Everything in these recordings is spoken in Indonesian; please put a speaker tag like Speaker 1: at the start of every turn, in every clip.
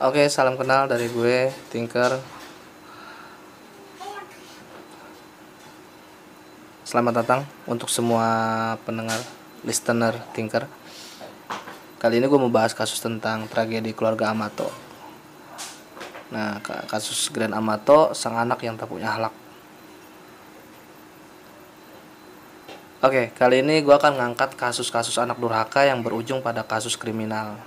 Speaker 1: Oke, salam kenal dari gue, Tinker. Selamat datang untuk semua pendengar, listener Tinker. Kali ini gue mau bahas kasus tentang tragedi keluarga Amato. Nah, kasus Grand Amato, sang anak yang tak punya halak. Oke, kali ini gue akan ngangkat kasus-kasus anak durhaka yang berujung pada kasus kriminal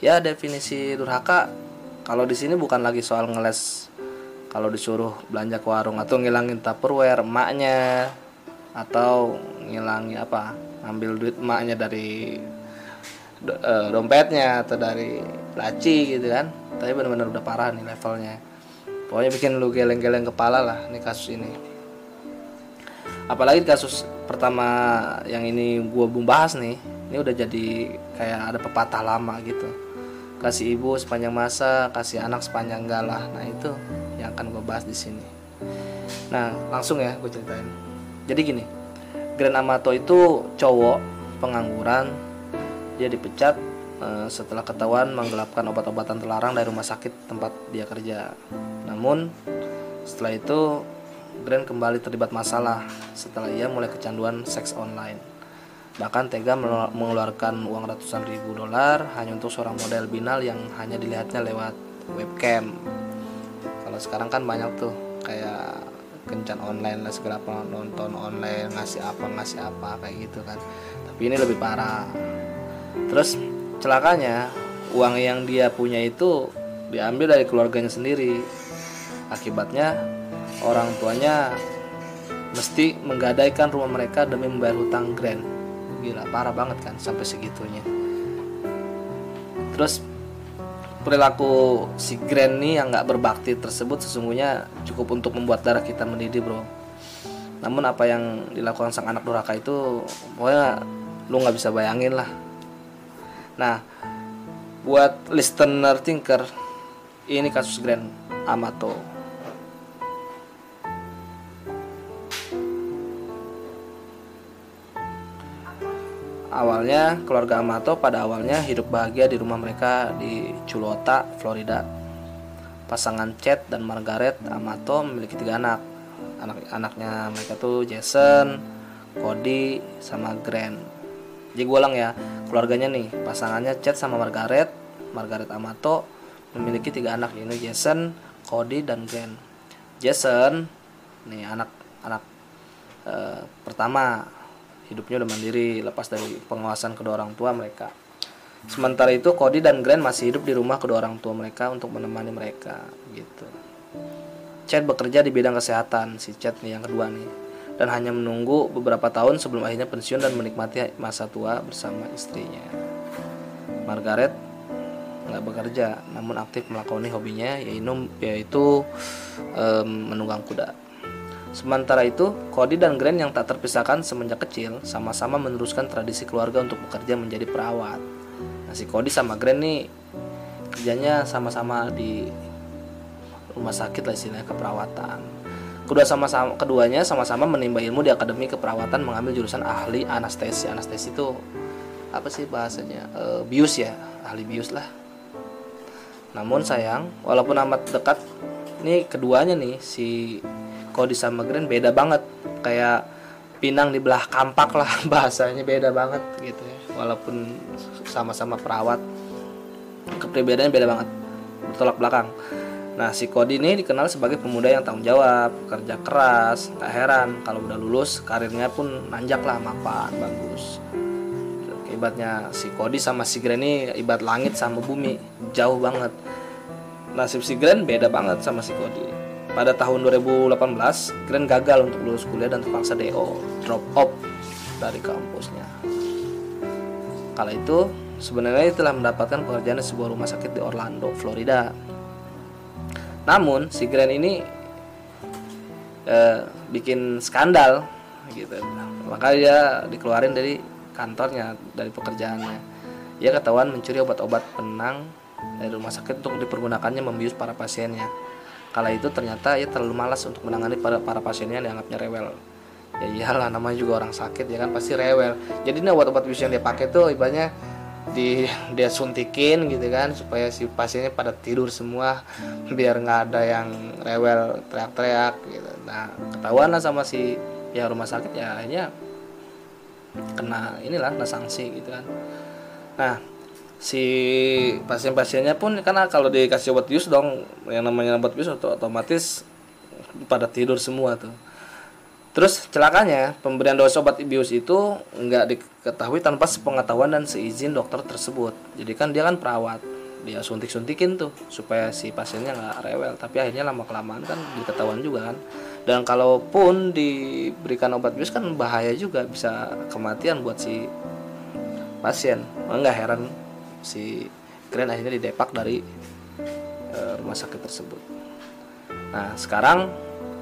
Speaker 1: ya definisi durhaka kalau di sini bukan lagi soal ngeles kalau disuruh belanja ke warung atau ngilangin tupperware emaknya atau ngilangin apa ambil duit emaknya dari do, e, dompetnya atau dari laci gitu kan. Tapi benar-benar udah parah nih levelnya. Pokoknya bikin lu geleng-geleng kepala lah nih kasus ini. Apalagi kasus pertama yang ini gue bahas nih ini udah jadi kayak ada pepatah lama gitu kasih ibu sepanjang masa kasih anak sepanjang galah nah itu yang akan gue bahas di sini. Nah langsung ya gue ceritain. Jadi gini Grand Amato itu cowok pengangguran. Dia dipecat uh, setelah ketahuan menggelapkan obat-obatan terlarang dari rumah sakit tempat dia kerja. Namun setelah itu Grand kembali terlibat masalah setelah ia mulai kecanduan seks online bahkan tega mengeluarkan uang ratusan ribu dolar hanya untuk seorang model binal yang hanya dilihatnya lewat webcam. Kalau sekarang kan banyak tuh kayak kencan online lah segala nonton online ngasih apa ngasih apa kayak gitu kan. Tapi ini lebih parah. Terus celakanya uang yang dia punya itu diambil dari keluarganya sendiri. Akibatnya orang tuanya mesti menggadaikan rumah mereka demi membayar hutang grand gila parah banget kan sampai segitunya. Terus perilaku si Grand nih yang nggak berbakti tersebut sesungguhnya cukup untuk membuat darah kita mendidih bro. Namun apa yang dilakukan sang anak durhaka itu pokoknya lu nggak bisa bayangin lah. Nah buat listener thinker ini kasus Grand Amato Awalnya, keluarga Amato pada awalnya hidup bahagia di rumah mereka di Culota, Florida. Pasangan Chet dan Margaret Amato memiliki tiga anak. Anak-anaknya mereka tuh Jason, Cody, sama Grant. Jadi gue ulang ya, keluarganya nih, pasangannya Chet sama Margaret, Margaret Amato memiliki tiga anak ini Jason, Cody, dan Grant. Jason, nih anak-anak uh, pertama hidupnya udah mandiri lepas dari pengawasan kedua orang tua mereka. Sementara itu Cody dan Grant masih hidup di rumah kedua orang tua mereka untuk menemani mereka gitu. Chad bekerja di bidang kesehatan si Chad nih yang kedua nih dan hanya menunggu beberapa tahun sebelum akhirnya pensiun dan menikmati masa tua bersama istrinya. Margaret nggak bekerja namun aktif melakoni hobinya yaitu yaitu um, menunggang kuda. Sementara itu, Cody dan Grant yang tak terpisahkan semenjak kecil sama-sama meneruskan tradisi keluarga untuk bekerja menjadi perawat. Nah, si Cody sama Grant nih kerjanya sama-sama di rumah sakit lah istilahnya keperawatan. Kedua sama-sama keduanya sama-sama menimba ilmu di akademi keperawatan mengambil jurusan ahli anestesi. Anestesi itu apa sih bahasanya? E, bius ya, ahli bius lah. Namun sayang, walaupun amat dekat nih keduanya nih si Cody sama Grand beda banget. Kayak pinang di belah kampak lah bahasanya beda banget gitu ya. Walaupun sama-sama perawat kepribadiannya beda banget bertolak belakang. Nah si Cody ini dikenal sebagai pemuda yang tanggung jawab kerja keras tak heran kalau udah lulus karirnya pun nanjak lah mapan bagus. Ibaratnya si Cody sama si Grand ini ibarat langit sama bumi jauh banget. Nasib si Grand beda banget sama si Cody pada tahun 2018, Grant gagal untuk lulus kuliah dan terpaksa DO, drop off dari kampusnya. Kala itu, sebenarnya telah mendapatkan pekerjaan di sebuah rumah sakit di Orlando, Florida. Namun, si Grant ini eh, bikin skandal gitu. Maka dia dikeluarin dari kantornya, dari pekerjaannya. Ia ketahuan mencuri obat-obat penang dari rumah sakit untuk dipergunakannya membius para pasiennya Kala itu ternyata ia terlalu malas untuk menangani para para pasiennya yang dianggapnya rewel. Ya iyalah namanya juga orang sakit ya kan pasti rewel. Jadi ini obat-obat bius yang dia pakai tuh ibaratnya di dia suntikin gitu kan supaya si pasiennya pada tidur semua biar nggak ada yang rewel teriak-teriak gitu nah ketahuan lah sama si ya rumah sakit ya akhirnya kena inilah kena sanksi gitu kan nah si pasien-pasiennya pun karena kalau dikasih obat bius dong yang namanya obat bius otomatis pada tidur semua tuh Terus celakanya pemberian dosis obat bius itu nggak diketahui tanpa sepengetahuan dan seizin dokter tersebut. Jadi kan dia kan perawat, dia suntik-suntikin tuh supaya si pasiennya nggak rewel. Tapi akhirnya lama kelamaan kan diketahuan juga kan. Dan kalaupun diberikan obat bius kan bahaya juga bisa kematian buat si pasien. Nggak heran si Grand akhirnya didepak dari uh, rumah sakit tersebut. Nah sekarang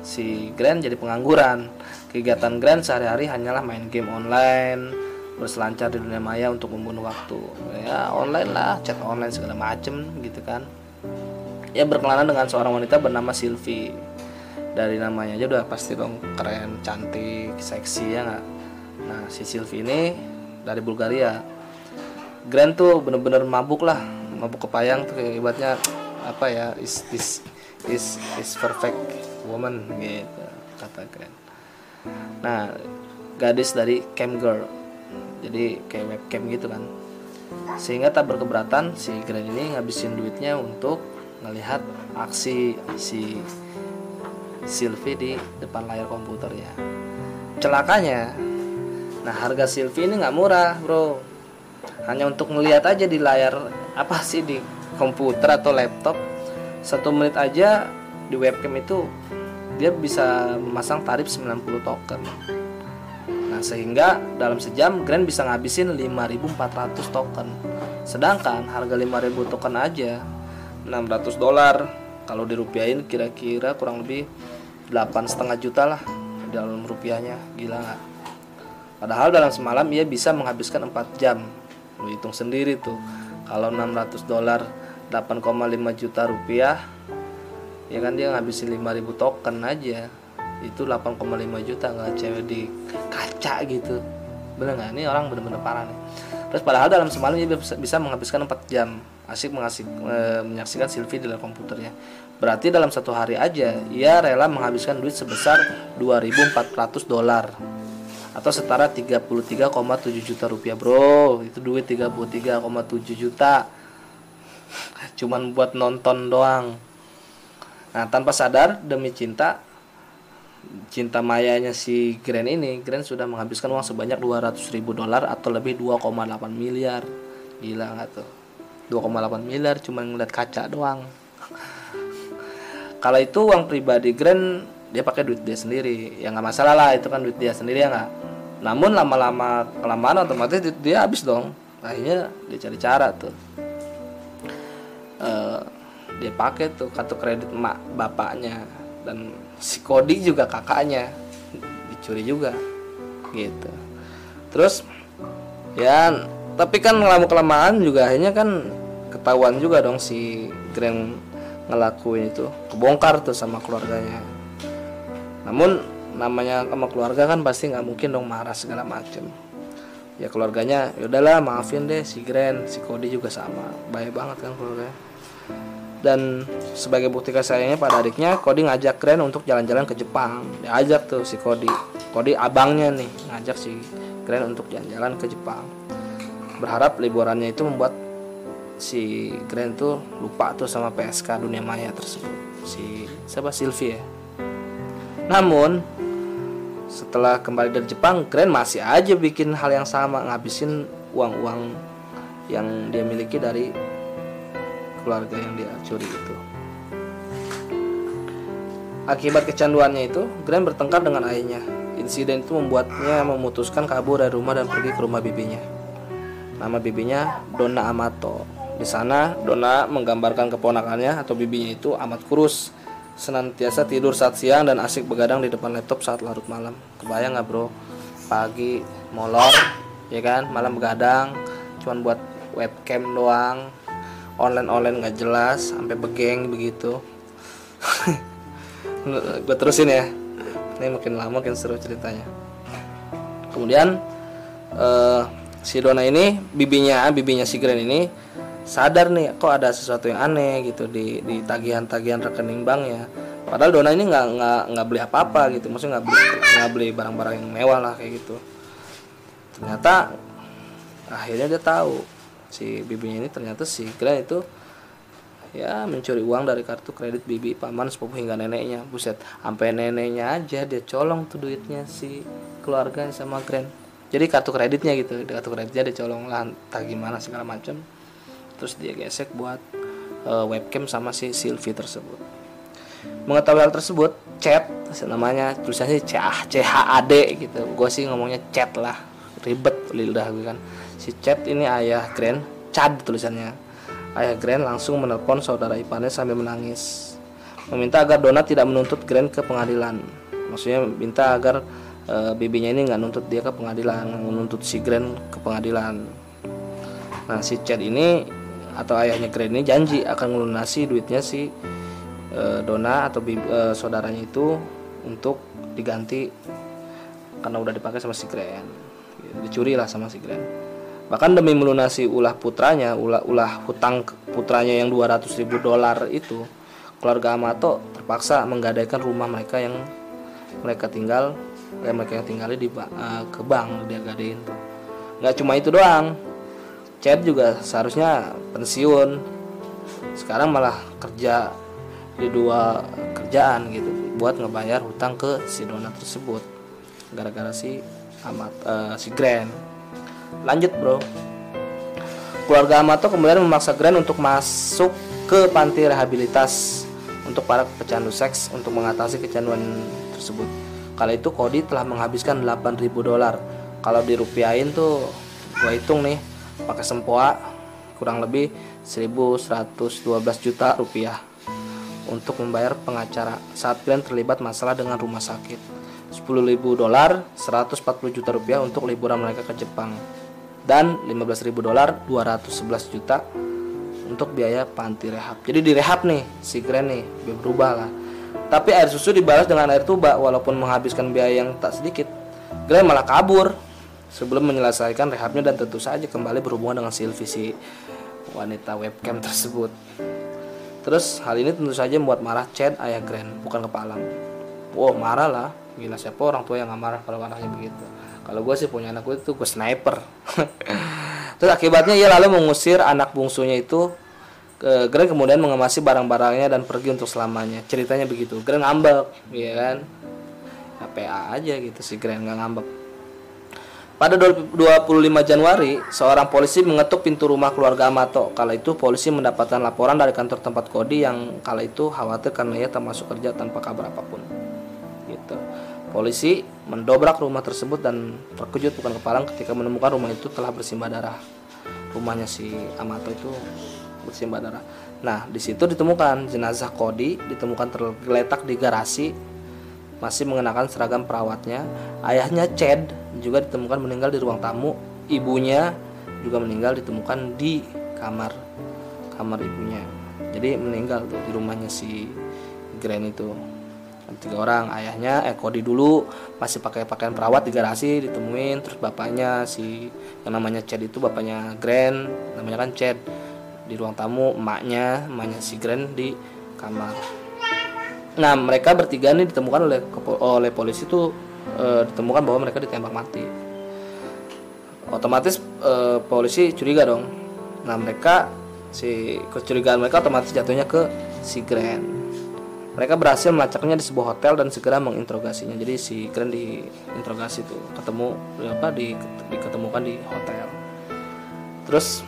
Speaker 1: si Grand jadi pengangguran. Kegiatan Grand sehari-hari hanyalah main game online, berselancar di dunia maya untuk membunuh waktu. Ya online lah, chat online segala macem gitu kan. Ya berkelana dengan seorang wanita bernama Sylvie. Dari namanya aja udah pasti dong keren, cantik, seksi ya nggak. Nah si Sylvie ini dari Bulgaria. Grand tuh bener-bener mabuk lah, mabuk kepayang tuh ibaratnya apa ya is is is is perfect woman gitu kata Grand. Nah gadis dari cam girl. Jadi kayak webcam gitu kan. Sehingga tak berkeberatan si Grand ini ngabisin duitnya untuk ngelihat aksi si Sylvie di depan layar komputer ya celakanya nah harga Sylvie ini nggak murah bro hanya untuk ngelihat aja di layar apa sih di komputer atau laptop. Satu menit aja di webcam itu dia bisa memasang tarif 90 token. Nah sehingga dalam sejam Grand bisa ngabisin 5400 token. Sedangkan harga 5000 token aja 600 dolar. Kalau dirupiahin kira-kira kurang lebih 8 setengah juta lah dalam rupiahnya. Gila nggak? Padahal dalam semalam ia bisa menghabiskan 4 jam lu hitung sendiri tuh. Kalau 600 dolar 8,5 juta rupiah ya kan dia ngabisin 5000 token aja. Itu 8,5 juta nggak cewek di kaca gitu. Bener nggak? Ini orang bener-bener parah nih. Terus padahal dalam semalam dia bisa, menghabiskan 4 jam. Asik mengasik, e, menyaksikan Sylvie di layar komputernya. Berarti dalam satu hari aja ia rela menghabiskan duit sebesar 2400 dolar atau setara 33,7 juta rupiah bro itu duit 33,7 juta cuman buat nonton doang Nah, tanpa sadar demi cinta cinta mayanya si Grand ini, Grand sudah menghabiskan uang sebanyak 200 ribu dolar atau lebih 2,8 miliar. Gila nggak tuh? 2,8 miliar cuma ngeliat kaca doang. Kalau itu uang pribadi Grand dia pakai duit dia sendiri, ya nggak masalah lah itu kan duit dia sendiri ya nggak. Namun lama-lama kelamaan otomatis dia habis dong. Akhirnya dia cari cara tuh. Uh, dia pakai tuh kartu kredit emak bapaknya dan si Kodi juga kakaknya dicuri juga gitu terus ya tapi kan lama kelamaan juga akhirnya kan ketahuan juga dong si Grand ngelakuin itu kebongkar tuh sama keluarganya namun namanya sama keluarga kan pasti nggak mungkin dong marah segala macem. Ya keluarganya yaudahlah maafin deh si Grand si Kodi juga sama. Baik banget kan keluarganya. Dan sebagai bukti kasih sayangnya pada adiknya Kodi ngajak Grand untuk jalan-jalan ke Jepang. Diajak tuh si Kodi. Kodi abangnya nih ngajak si Grand untuk jalan-jalan ke Jepang. Berharap liburannya itu membuat si Grand tuh lupa tuh sama PSK dunia maya tersebut. Si siapa? Sylvie ya? Namun setelah kembali dari Jepang Grand masih aja bikin hal yang sama ngabisin uang-uang yang dia miliki dari keluarga yang dia curi itu. Akibat kecanduannya itu, Graham bertengkar dengan ayahnya. Insiden itu membuatnya memutuskan kabur dari rumah dan pergi ke rumah bibinya. Nama bibinya Donna Amato. Di sana, Donna menggambarkan keponakannya atau bibinya itu amat kurus, senantiasa tidur saat siang dan asik begadang di depan laptop saat larut malam. Kebayang nggak bro? Pagi molor, ya kan? Malam begadang, cuman buat webcam doang, online online nggak jelas sampai begeng begitu gue terusin ya ini makin lama makin seru ceritanya kemudian uh, si Dona ini bibinya bibinya si Grand ini sadar nih kok ada sesuatu yang aneh gitu di di tagihan-tagihan rekening banknya padahal Dona ini nggak nggak nggak beli apa-apa gitu. Maksudnya nggak beli nggak beli barang-barang yang mewah lah kayak gitu. Ternyata akhirnya dia tahu si bibinya ini ternyata si Grand itu ya mencuri uang dari kartu kredit bibi paman sepupu hingga neneknya. Buset sampai neneknya aja dia colong tuh duitnya si keluarga sama Grand jadi kartu kreditnya gitu kartu kreditnya dia colong lah entah gimana segala macam terus dia gesek buat uh, webcam sama si Sylvie tersebut. Mengetahui hal tersebut chat namanya tulisannya C H A D gitu. Gue sih ngomongnya chat lah. Ribet lidah gue kan. Si chat ini ayah Grand Chad tulisannya. Ayah Grand langsung menelpon saudara iparnya sambil menangis, meminta agar Dona tidak menuntut Grand ke pengadilan. Maksudnya minta agar e, bibinya ini nggak nuntut dia ke pengadilan, menuntut si Grand ke pengadilan. Nah si Chad ini atau ayahnya Grand ini janji akan melunasi duitnya si e, Dona atau e, saudaranya itu untuk diganti karena udah dipakai sama si Grand, dicuri lah sama si Grand. Bahkan demi melunasi ulah putranya, ulah, ulah hutang putranya yang 200 ribu dolar itu, keluarga Amato terpaksa menggadaikan rumah mereka yang mereka tinggal, yang mereka yang tinggali di uh, ke bank dia gadein tuh. Nggak cuma itu doang, Chad juga seharusnya pensiun. Sekarang malah kerja di dua kerjaan gitu buat ngebayar hutang ke si Dona tersebut gara-gara si amat uh, si Grand Lanjut bro. Keluarga Amato kemudian memaksa Grand untuk masuk ke panti rehabilitas untuk para pecandu seks untuk mengatasi kecanduan tersebut. Kala itu Cody telah menghabiskan 8.000 dolar. Kalau dirupiahin tuh gue hitung nih pakai sempoa kurang lebih 1112 juta rupiah untuk membayar pengacara saat Grand terlibat masalah dengan rumah sakit. 10.000 dolar, 140 juta rupiah untuk liburan mereka ke Jepang dan 15.000 dolar 211 juta untuk biaya panti rehab. Jadi di rehab nih si Grand nih berubah lah. Tapi air susu dibalas dengan air tuba walaupun menghabiskan biaya yang tak sedikit. Grand malah kabur sebelum menyelesaikan rehabnya dan tentu saja kembali berhubungan dengan Sylvie si wanita webcam tersebut. Terus hal ini tentu saja membuat marah Chad ayah Grand bukan kepalang. Wow marah lah, gila siapa orang tua yang nggak marah kalau anaknya begitu? Kalau gue sih punya anak gue itu gue sniper. Terus akibatnya ia lalu mengusir anak bungsunya itu ke Greg kemudian mengemasi barang-barangnya dan pergi untuk selamanya. Ceritanya begitu. Greg ngambek ya kan? PA aja gitu si Greg nggak ngambek pada 25 Januari, seorang polisi mengetuk pintu rumah keluarga Amato. Kala itu polisi mendapatkan laporan dari kantor tempat Kodi yang kala itu khawatir karena ia termasuk kerja tanpa kabar apa pun. Gitu. Polisi mendobrak rumah tersebut dan terkejut bukan kepalang ketika menemukan rumah itu telah bersimbah darah. Rumahnya si Amato itu bersimbah darah. Nah, di situ ditemukan jenazah Kodi ditemukan tergeletak di garasi masih mengenakan seragam perawatnya. Ayahnya Chad juga ditemukan meninggal di ruang tamu. Ibunya juga meninggal ditemukan di kamar kamar ibunya. Jadi meninggal tuh di rumahnya si Grand itu tiga orang ayahnya eh Kodi dulu masih pakai pakaian perawat di garasi ditemuin terus bapaknya si yang namanya Chad itu bapaknya Grand namanya kan Chad di ruang tamu emaknya emaknya si Grand di kamar nah mereka bertiga ini ditemukan oleh oleh polisi itu e, ditemukan bahwa mereka ditembak mati otomatis e, polisi curiga dong nah mereka si kecurigaan mereka otomatis jatuhnya ke si Grand mereka berhasil melacaknya di sebuah hotel dan segera menginterogasinya. Jadi si Grand diinterogasi tuh, ketemu apa di diketemukan di hotel. Terus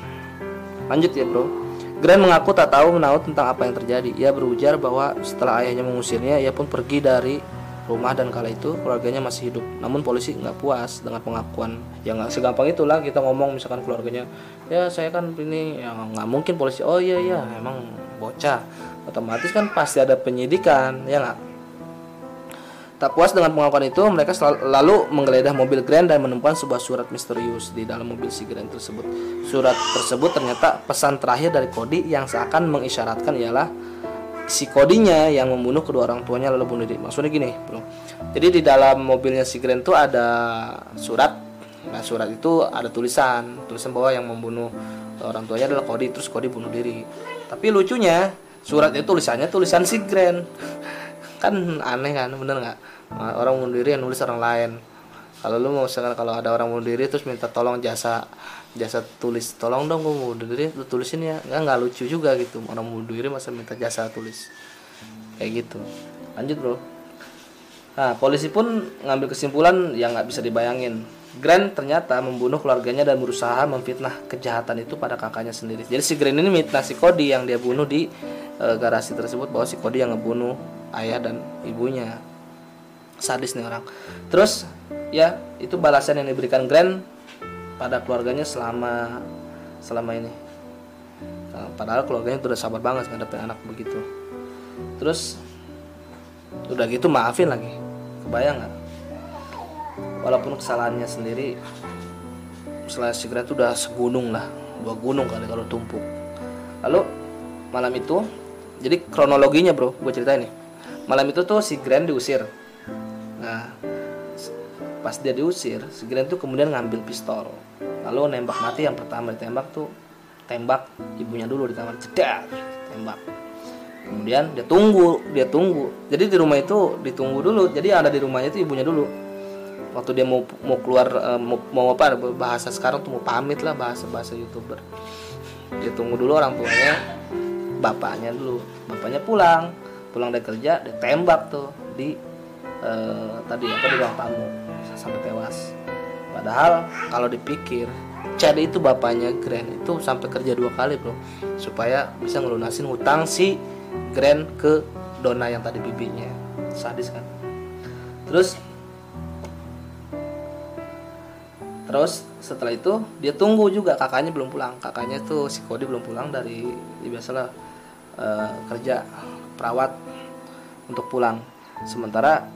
Speaker 1: lanjut ya, Bro. Grand mengaku tak tahu menahu tentang apa yang terjadi. Ia berujar bahwa setelah ayahnya mengusirnya, ia pun pergi dari rumah dan kala itu keluarganya masih hidup. Namun polisi nggak puas dengan pengakuan yang nggak segampang itulah kita ngomong misalkan keluarganya, ya saya kan ini yang nggak mungkin polisi. Oh iya iya emang bocah otomatis kan pasti ada penyidikan ya nggak tak puas dengan pengakuan itu mereka selalu, lalu menggeledah mobil Grand dan menemukan sebuah surat misterius di dalam mobil si Grand tersebut. Surat tersebut ternyata pesan terakhir dari Cody yang seakan mengisyaratkan ialah si Kodinya yang membunuh kedua orang tuanya lalu bunuh diri. Maksudnya gini bro. Jadi di dalam mobilnya si Grand itu ada surat. Nah surat itu ada tulisan. Tulisan bahwa yang membunuh orang tuanya adalah Kodi terus Kodi bunuh diri. Tapi lucunya surat itu tulisannya tulisan si Grand kan aneh kan bener nggak? Orang bunuh diri yang nulis orang lain. Kalau lu mau misalkan kalau ada orang bunuh diri terus minta tolong jasa jasa tulis tolong dong gue bunuh diri lu tulisin ya. Nggak nggak lucu juga gitu. Orang bunuh diri masa minta jasa tulis. Kayak gitu. Lanjut bro. Nah, polisi pun ngambil kesimpulan yang nggak bisa dibayangin. Grant ternyata membunuh keluarganya dan berusaha memfitnah kejahatan itu pada kakaknya sendiri. Jadi si Grant ini mitnah si Cody yang dia bunuh di e, garasi tersebut bahwa si Cody yang ngebunuh ayah dan ibunya. Sadis nih orang. Terus ya itu balasan yang diberikan Grant pada keluarganya selama selama ini. Nah, padahal keluarganya udah sabar banget ngadepin anak begitu. Terus udah gitu maafin lagi kebayang nggak walaupun kesalahannya sendiri setelah segera itu udah segunung lah dua gunung kali kalau tumpuk lalu malam itu jadi kronologinya bro gue cerita ini malam itu tuh si Grand diusir. Nah pas dia diusir si Grand tuh kemudian ngambil pistol. Lalu nembak mati yang pertama ditembak tuh tembak ibunya dulu di kamar cedak tembak. Kemudian dia tunggu dia tunggu. Jadi di rumah itu ditunggu dulu jadi ada di rumahnya itu ibunya dulu. Waktu dia mau mau keluar eh, mau, mau apa bahasa sekarang tuh mau pamit lah bahasa bahasa youtuber. Dia tunggu dulu orang tuanya bapaknya dulu. Bapaknya pulang pulang dari kerja dia tembak tuh di uh, tadi apa di ruang tamu. Sampai tewas. Padahal kalau dipikir Chad itu bapaknya Grand itu sampai kerja dua kali bro. Supaya bisa ngelunasin hutang si grand ke Dona yang tadi bibinya. Sadis kan? Terus terus setelah itu dia tunggu juga kakaknya belum pulang. Kakaknya tuh si Kodi belum pulang dari ya biasalah uh, kerja perawat untuk pulang. Sementara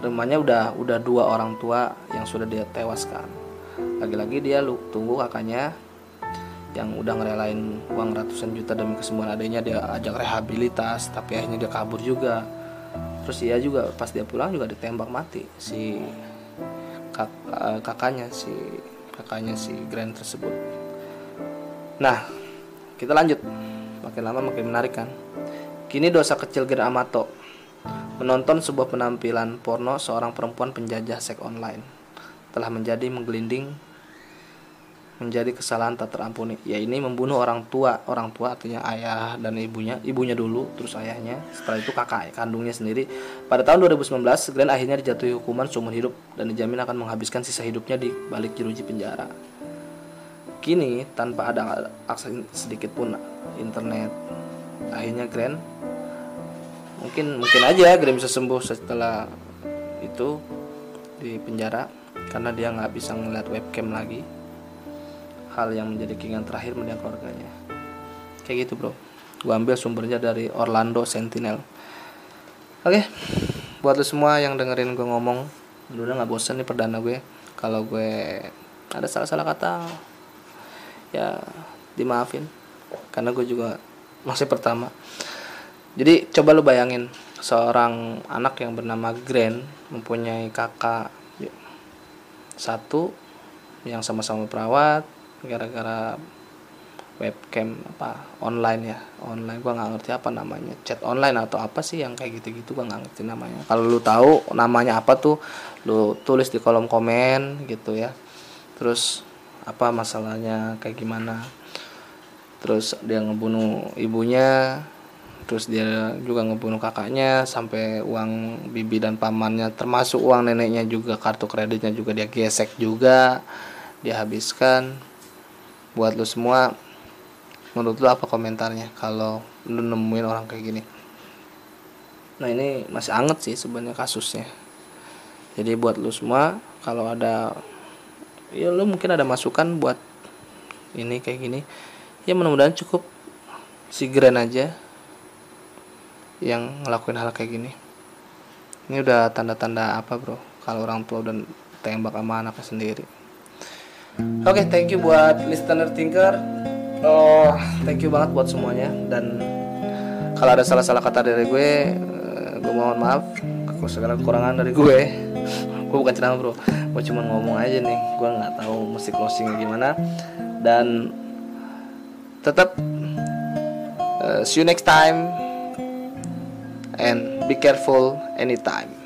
Speaker 1: rumahnya udah udah dua orang tua yang sudah dia tewaskan lagi-lagi dia lu tunggu kakaknya yang udah ngerelain uang ratusan juta demi kesembuhan adanya dia ajak rehabilitas tapi akhirnya dia kabur juga. Terus dia juga pas dia pulang juga ditembak mati si kak, uh, kakaknya si kakaknya si Grand tersebut. Nah kita lanjut makin lama makin menarik kan? Kini dosa kecil Grand Amato. Menonton sebuah penampilan porno seorang perempuan penjajah seks online telah menjadi menggelinding menjadi kesalahan tak terampuni. Ya ini membunuh orang tua orang tua artinya ayah dan ibunya ibunya dulu terus ayahnya. Setelah itu kakak kandungnya sendiri. Pada tahun 2019 Glenn akhirnya dijatuhi hukuman seumur hidup dan dijamin akan menghabiskan sisa hidupnya di balik jeruji penjara kini tanpa ada akses sedikit pun internet akhirnya Glenn mungkin mungkin aja Glenn bisa sembuh setelah itu di penjara karena dia nggak bisa ngeliat webcam lagi. Hal yang menjadi keinginan terakhir mendiang keluarganya. Kayak gitu bro. Gue ambil sumbernya dari Orlando Sentinel. Oke okay. buat lo semua yang dengerin gue ngomong udah nggak bosan nih perdana gue. Kalau gue ada salah-salah kata ya dimaafin. Karena gue juga masih pertama. Jadi coba lu bayangin seorang anak yang bernama Grand mempunyai kakak satu yang sama-sama perawat gara-gara webcam apa online ya. Online gua nggak ngerti apa namanya. Chat online atau apa sih yang kayak gitu-gitu gua nggak ngerti namanya. Kalau lu tahu namanya apa tuh lu tulis di kolom komen gitu ya. Terus apa masalahnya kayak gimana. Terus dia ngebunuh ibunya terus dia juga ngebunuh kakaknya sampai uang bibi dan pamannya termasuk uang neneknya juga kartu kreditnya juga dia gesek juga dia habiskan. Buat lu semua menurut lu apa komentarnya kalau lu nemuin orang kayak gini? Nah ini masih anget sih sebenarnya kasusnya. Jadi buat lu semua kalau ada ya lu mungkin ada masukan buat ini kayak gini ya mudah-mudahan cukup si Grand aja yang ngelakuin hal kayak gini ini udah tanda-tanda apa bro kalau orang tua dan tembak sama anaknya sendiri Oke, okay, thank you buat listener thinker. Oh, thank you banget buat semuanya dan kalau ada salah-salah kata dari gue, eh, gue mohon maaf. Segala kekurangan dari gue. Gue bukan ceramah bro. Gue cuma ngomong aja nih. Gue nggak tahu mesti closingnya gimana. Dan tetap uh, see you next time. And be careful anytime